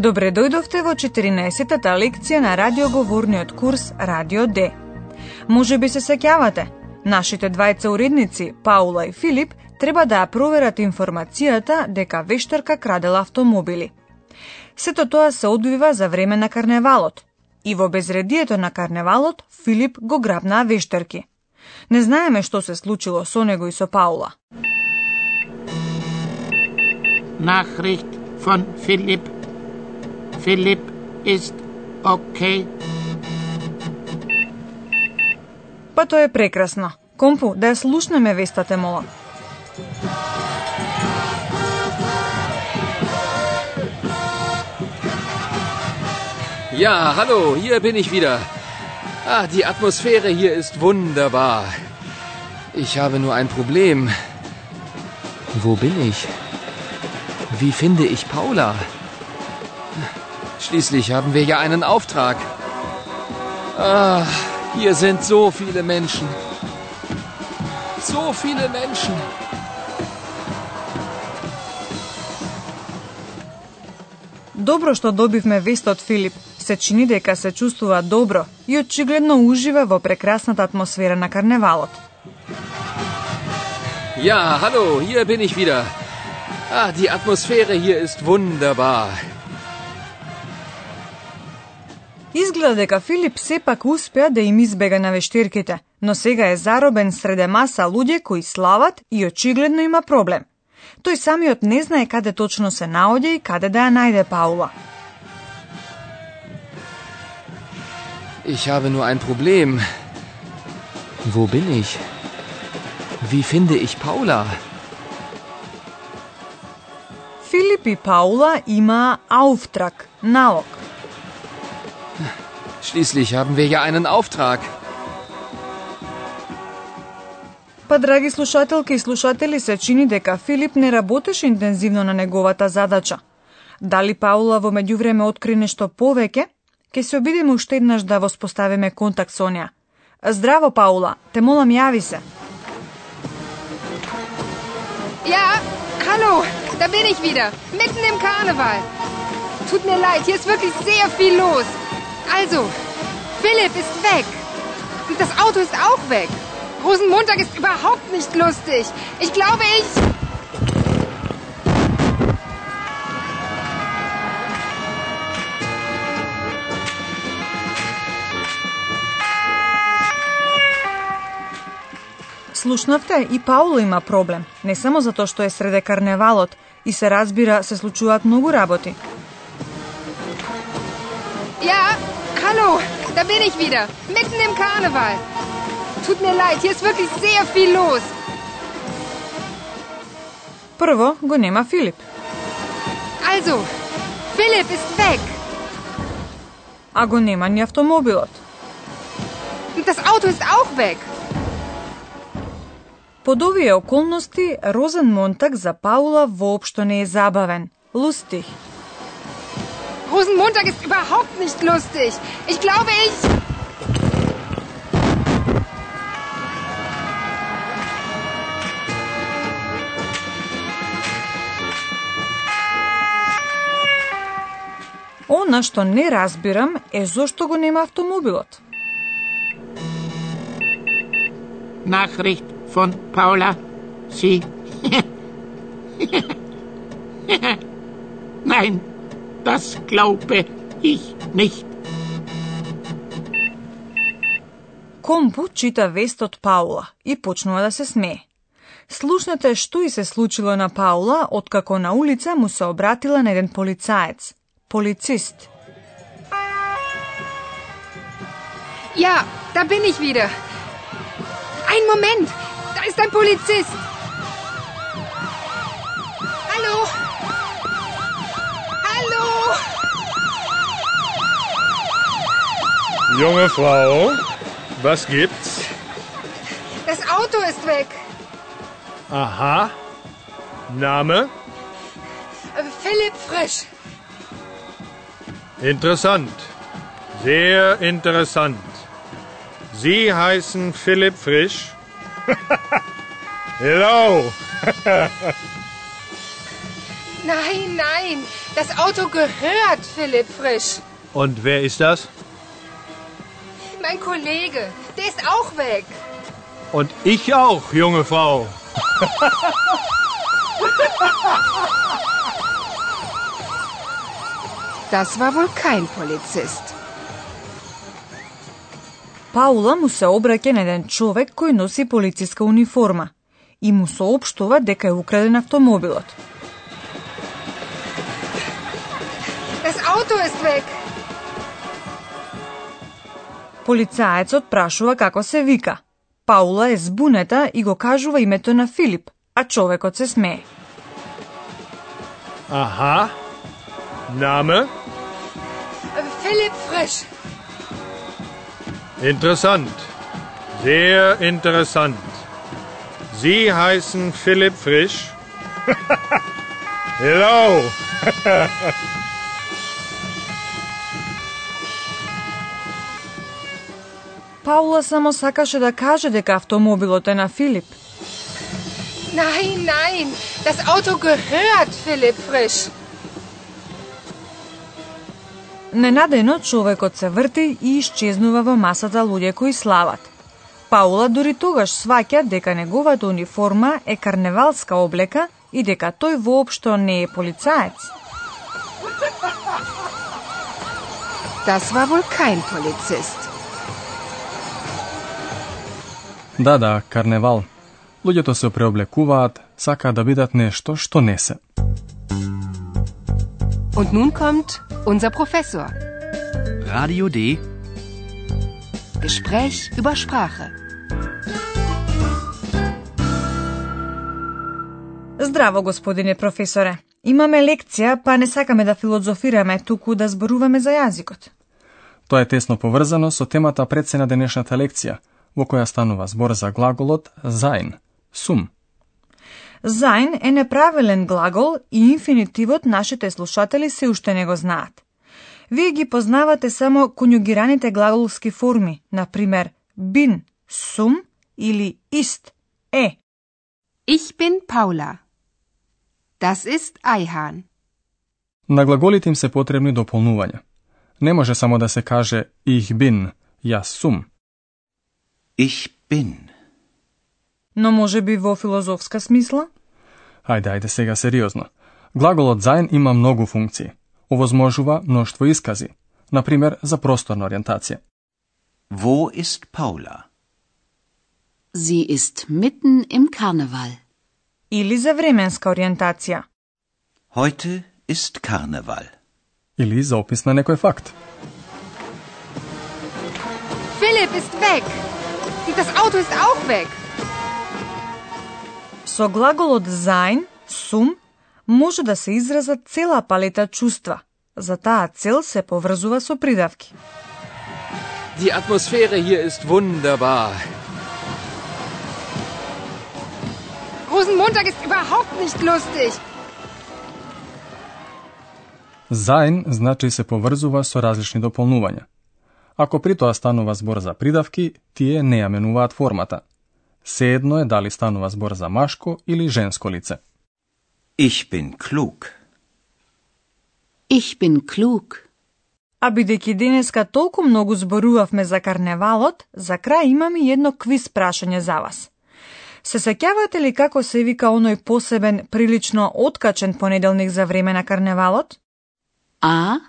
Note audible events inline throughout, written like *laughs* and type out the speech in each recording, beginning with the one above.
Добре дојдовте во 14-та лекција на радиоговорниот курс Радио Д. Може би се сеќавате, нашите двајца уредници, Паула и Филип, треба да ја проверат информацијата дека вештарка крадела автомобили. Сето тоа се одвива за време на карневалот. И во безредието на карневалот, Филип го грабна вештарки. Не знаеме што се случило со него и со Паула. Nachricht von Philipp Philipp ist okay. Па тоа е прекрасно. Компу, да ја слушнеме вестате, молам. Ja, hallo, hier bin ich wieder. Ah, die Atmosphäre hier ist wunderbar. Ich habe nur ein Problem. Wo bin ich? Wie finde ich Paula? Schließlich haben wir ja einen Auftrag. Ah, hier sind so viele Menschen. So viele Menschen. Добро што добивме вест од Филип. Се чини дека се чувствува добро и очигледно ужива во прекрасната атмосфера на карневалот. Ja, hallo, hier bin ich wieder. Ah, die Atmosphäre hier ist wunderbar. Изгледа дека Филип сепак успеа да им избега на вештирките, но сега е заробен среде маса луѓе кои слават и очигледно има проблем. Тој самиот не знае каде точно се наоѓа и каде да ја најде Паула. Ich habe nur ein Problem. Wo bin ich? Wie finde ich Paula? Филип и Паула имаа ауфтрак, налог. Schließlich haben wir ja einen Auftrag. Па, драги слушателки и слушатели, се чини дека Филип не работеше интензивно на неговата задача. Дали Паула во меѓувреме откри нешто повеќе? Ке се обидиме уште еднаш да воспоставиме контакт со неа. Здраво, Паула, те молам јави се. Ja, hallo, da bin ich wieder, mitten im Karneval. Tut mir leid, hier ist wirklich sehr viel los. Also, Philipp ist weg. Und das Auto ist auch weg. Rosenmontag ist überhaupt nicht lustig. Ich glaube, ich... Слушнавте, и Паула има проблем. Не само затоа што е среде карневалот и се разбира се случуваат многу работи. Ja, hallo, da bin ich wieder, mitten im Karneval. Tut mir leid, hier ist wirklich sehr viel los. Прво го нема Филип. Also, Philipp ist weg. а го нема ни автомобилот. Und das Auto ist auch weg. Под овие околности, Розен Монтак за Паула воопшто не е забавен. Лустих. Rosenmontag ist überhaupt nicht lustig. Ich glaube, ich... Она што не разбирам е зошто го нема автомобилот. Nachricht von Paula. Sie. *laughs* Nein, das glaube ich nicht. Компу чита вест од Паула и почнува да се смее. Слушнете што и се случило на Паула откако на улица му се обратила на еден полицаец. Полицист. Ja, da bin ich wieder. Ein Moment, da ist ein Polizist. Junge Frau, was gibt's? Das Auto ist weg. Aha. Name? Äh, Philipp Frisch. Interessant. Sehr interessant. Sie heißen Philipp Frisch? *laughs* Hello. Nein, nein. Das Auto gehört Philipp Frisch. Und wer ist das? Mein Kollege. Der ist auch weg. Und ich auch, junge Frau. Das war wohl kein Polizist. Паула му се обраќа на еден човек кој носи полициска униформа и му соопштува дека е украден автомобилот. Das Auto ist weg. Полицаецот прашува како се вика. Паула е збунета и го кажува името на Филип, а човекот се смее. Aha. Name? Philipp Frisch. Interessant. Sehr interessant. Sie heißen Philipp Frisch? *laughs* Hello. *laughs* Паула само сакаше да каже дека автомобилот е на Филип. Nein, nein. Das Auto gehört Philipp Frisch. Ненадено човекот се врти и исчезнува во масата луѓе кои слават. Паула дури тогаш сваќа дека неговата униформа е карневалска облека и дека тој воопшто не е полицаец. Das war wohl kein Polizist. Да, да, карневал. Луѓето се преоблекуваат, сакаат да бидат нешто што не се. Und nun kommt unser Professor. Radio D. Gespräch über Sprache. Здраво, господине професоре. Имаме лекција, па не сакаме да филозофираме, туку да зборуваме за јазикот. Тоа е тесно поврзано со темата пред се на денешната лекција, во која станува збор за глаголот sein, сум. Заин е неправилен глагол и инфинитивот нашите слушатели се уште не го знаат. Вие ги познавате само конјугираните глаголски форми, например bin, сум или ist, е. Ich bin Paula. Das ist Eihahn. На глаголите им се потребни дополнувања. Не може само да се каже ich bin, јас сум. Ich bin. Но може би во филозофска смисла? Ајде, ајде сега сериозно. Глаголот sein има многу функции. Овозможува мноштво искази, например за просторна ориентација. Wo ist Paula? Sie ist mitten im Karneval. Или за временска ориентација. Heute ist Karneval. Или за опис на некој факт. Philipp ist weg. Und das Auto ist auch weg. Со глаголот sein, сум, може да се изразат цела палета чувства. За таа цел се поврзува со придавки. Die Atmosphäre hier ist wunderbar. Rosenmontag ist überhaupt nicht lustig. Sein значи се поврзува со различни дополнувања. Ако при тоа станува збор за придавки, тие не ја менуваат формата. Seедно е дали станува збор за машко или женско лице. Ich bin klug. Ich bin klug. А бидејќи денеска толку многу зборувавме за карневалот, за крај имам и едно квиз прашање за вас. Се сеќавате ли како се вика оној посебен, прилично откачен понеделник за време на карневалот? A.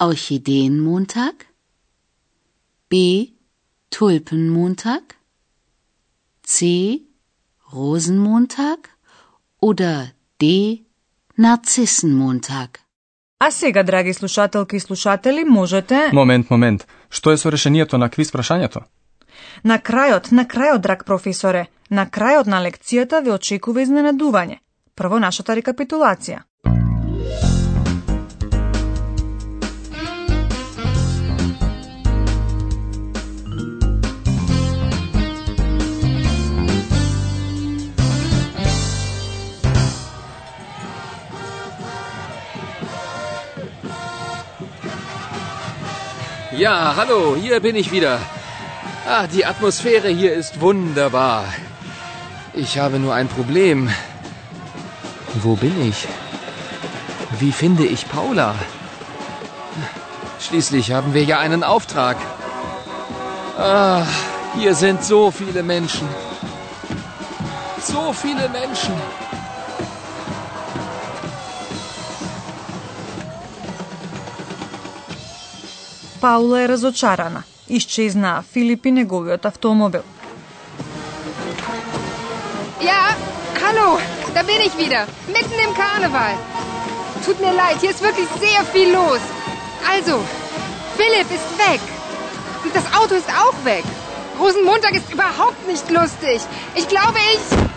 Orchideenmontag. B. Tulpenmontag. C. Rosenmontag. Oder D. Narzissenmontag. А сега, драги слушателки и слушатели, можете... Момент, момент. Што е со решението на квиз прашањето? На крајот, на крајот, драг професоре, на крајот на лекцијата ве очекува изненадување. Прво нашата рекапитулација. Ja, hallo, hier bin ich wieder. Ah, die Atmosphäre hier ist wunderbar. Ich habe nur ein Problem. Wo bin ich? Wie finde ich Paula? Schließlich haben wir ja einen Auftrag. Ah, hier sind so viele Menschen. So viele Menschen. Паула е разочарана. Исчезнаа Филип и неговиот автомобил. Ja, hallo, da bin ich wieder. Mitten im Karneval. Tut mir leid, hier ist wirklich sehr viel los. Also, Philipp ist weg. Und das Auto ist auch weg. Rosenmontag ist überhaupt nicht lustig. Ich glaube, ich...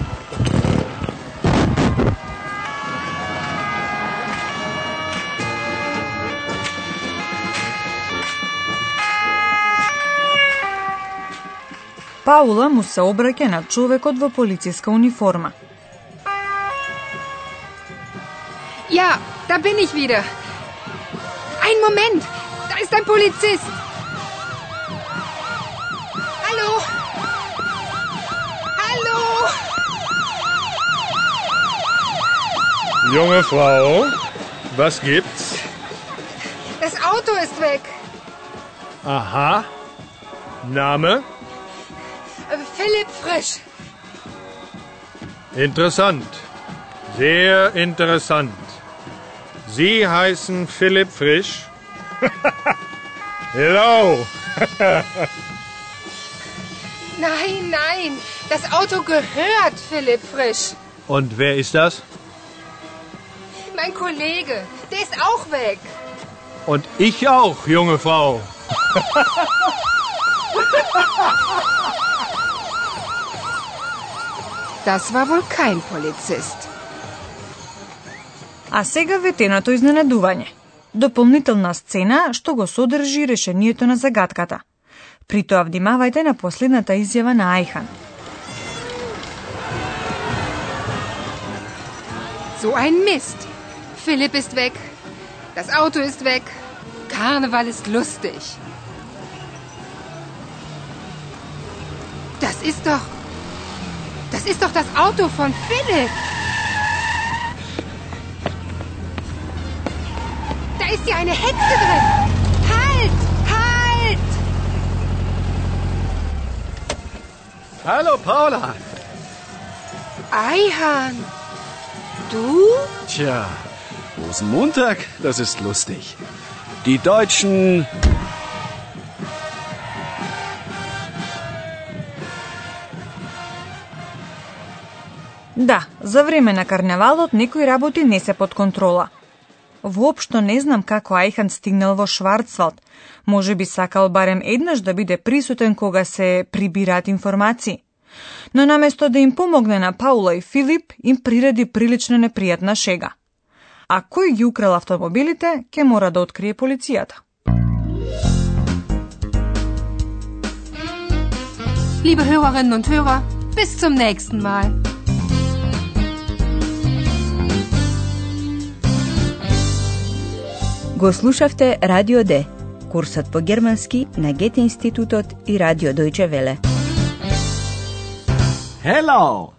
Паула му се обраќа на човекот во полициска униформа. Ja, da bin ich wieder. Ein Moment, da ist ein Polizist. Hallo? Hallo? Junge Frau, was gibt's? Das Auto ist weg. Aha. Name? Philipp Frisch. Interessant. Sehr interessant. Sie heißen Philipp Frisch? *laughs* Hello. *laughs* Nein, nein, das Auto gehört Philipp Frisch. Und wer ist das? Mein Kollege, der ist auch weg. Und ich auch, junge Frau. *laughs* Das war wohl kein Polizist. А сега ветеното изненадување. Дополнителна сцена што го содржи решението на загадката. При тоа внимавајте на последната изјава на Ајхан. So ein Mist. Philipp ist weg. Das Auto ist weg. Karneval ist lustig. Das ist doch. Das ist doch das Auto von Philipp. Da ist ja eine Hexe drin. Halt! Halt! Hallo Paula. Eihan. Du? Tja, Rosenmontag, das ist lustig. Die Deutschen. Да, за време на карневалот некои работи не се под контрола. Воопшто не знам како Ајхан стигнал во Шварцвалд. Може би сакал барем еднаш да биде присутен кога се прибираат информации. Но наместо да им помогне на Паула и Филип, им приреди прилично непријатна шега. А кој ги украл автомобилите, ќе мора да открие полицијата. Liebe Hörerinnen und Hörer, bis zum nächsten Mal. Го слушавте Радио Д, курсот по германски на Гете институтот и Радио Дојче Веле. Hello.